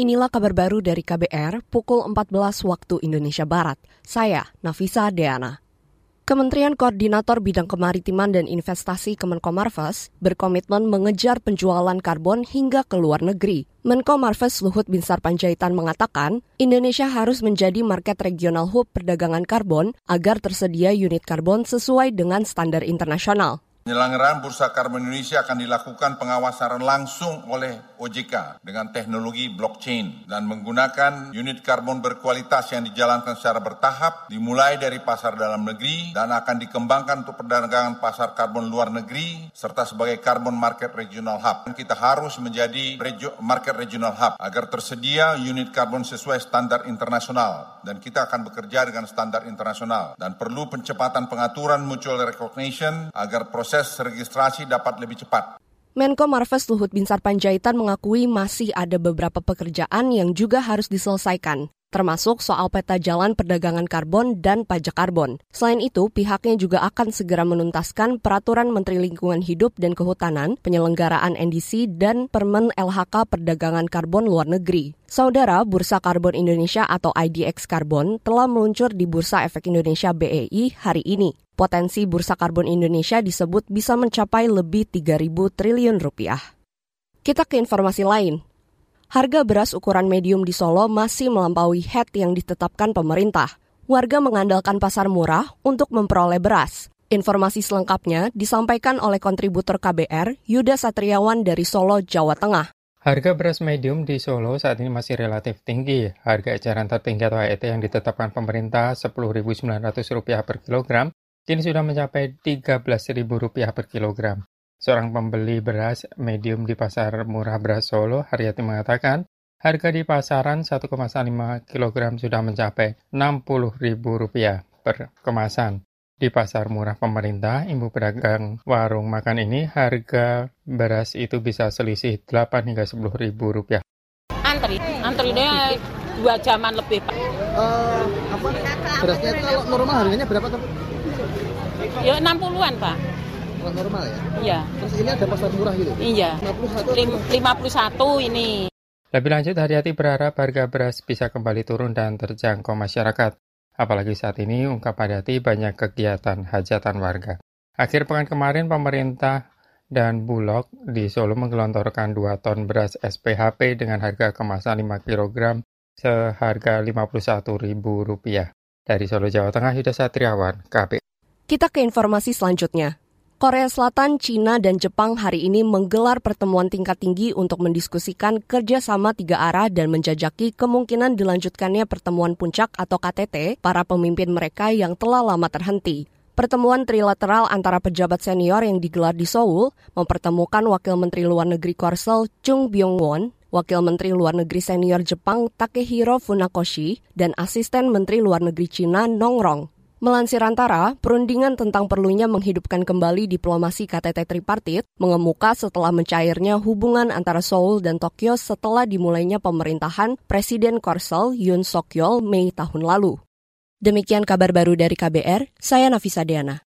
Inilah kabar baru dari KBR pukul 14 waktu Indonesia Barat. Saya Nafisa Deana. Kementerian Koordinator Bidang Kemaritiman dan Investasi Kemenko Marves berkomitmen mengejar penjualan karbon hingga ke luar negeri. Menko Marves Luhut Binsar Panjaitan mengatakan, Indonesia harus menjadi market regional hub perdagangan karbon agar tersedia unit karbon sesuai dengan standar internasional. Penyelenggaraan Bursa Karbon Indonesia akan dilakukan pengawasan langsung oleh OJK dengan teknologi blockchain dan menggunakan unit karbon berkualitas yang dijalankan secara bertahap dimulai dari pasar dalam negeri dan akan dikembangkan untuk perdagangan pasar karbon luar negeri serta sebagai carbon market regional hub. Kita harus menjadi market regional hub agar tersedia unit karbon sesuai standar internasional dan kita akan bekerja dengan standar internasional dan perlu pencepatan pengaturan mutual recognition agar proses proses registrasi dapat lebih cepat. Menko Marves Luhut Binsar Panjaitan mengakui masih ada beberapa pekerjaan yang juga harus diselesaikan, termasuk soal peta jalan perdagangan karbon dan pajak karbon. Selain itu, pihaknya juga akan segera menuntaskan peraturan Menteri Lingkungan Hidup dan Kehutanan, penyelenggaraan NDC, dan Permen LHK perdagangan karbon luar negeri. Saudara, Bursa Karbon Indonesia atau IDX Karbon telah meluncur di Bursa Efek Indonesia BEI hari ini. Potensi bursa karbon Indonesia disebut bisa mencapai lebih 3.000 triliun rupiah. Kita ke informasi lain. Harga beras ukuran medium di Solo masih melampaui head yang ditetapkan pemerintah. Warga mengandalkan pasar murah untuk memperoleh beras. Informasi selengkapnya disampaikan oleh kontributor KBR Yuda Satriawan dari Solo, Jawa Tengah. Harga beras medium di Solo saat ini masih relatif tinggi. Harga eceran tertinggi atau HET yang ditetapkan pemerintah Rp10.900 per kilogram kini sudah mencapai Rp13.000 per kilogram. Seorang pembeli beras medium di pasar murah beras Solo, Haryati mengatakan, harga di pasaran 1,5 kg sudah mencapai Rp60.000 per kemasan. Di pasar murah pemerintah, ibu pedagang warung makan ini harga beras itu bisa selisih 8 hingga 10 ribu rupiah. Antri, antri deh dua jaman lebih pak. Uh, apa? Berasnya itu kalau normal harganya berapa tuh? Ya 60-an, Pak. Kalau normal ya? Iya. Terus ini ada pasar murah gitu? Iya. 51. 51 ini. Lebih lanjut, Haryati berharap harga beras bisa kembali turun dan terjangkau masyarakat. Apalagi saat ini ungkap Haryati banyak kegiatan hajatan warga. Akhir pekan kemarin pemerintah dan Bulog di Solo menggelontorkan 2 ton beras SPHP dengan harga kemasan 5 kg seharga Rp51.000. Dari Solo, Jawa Tengah, Yuda Satriawan, KB. Kita ke informasi selanjutnya. Korea Selatan, China, dan Jepang hari ini menggelar pertemuan tingkat tinggi untuk mendiskusikan kerjasama tiga arah dan menjajaki kemungkinan dilanjutkannya pertemuan puncak atau KTT para pemimpin mereka yang telah lama terhenti. Pertemuan trilateral antara pejabat senior yang digelar di Seoul mempertemukan Wakil Menteri Luar Negeri Korsel Chung Byung-won, Wakil Menteri Luar Negeri Senior Jepang Takehiro Funakoshi, dan Asisten Menteri Luar Negeri Cina Nong Rong. Melansir Antara, perundingan tentang perlunya menghidupkan kembali diplomasi KTT tripartit mengemuka setelah mencairnya hubungan antara Seoul dan Tokyo setelah dimulainya pemerintahan Presiden Korsel Yoon Suk Yeol Mei tahun lalu. Demikian kabar baru dari KBR, saya Nafisa Deana.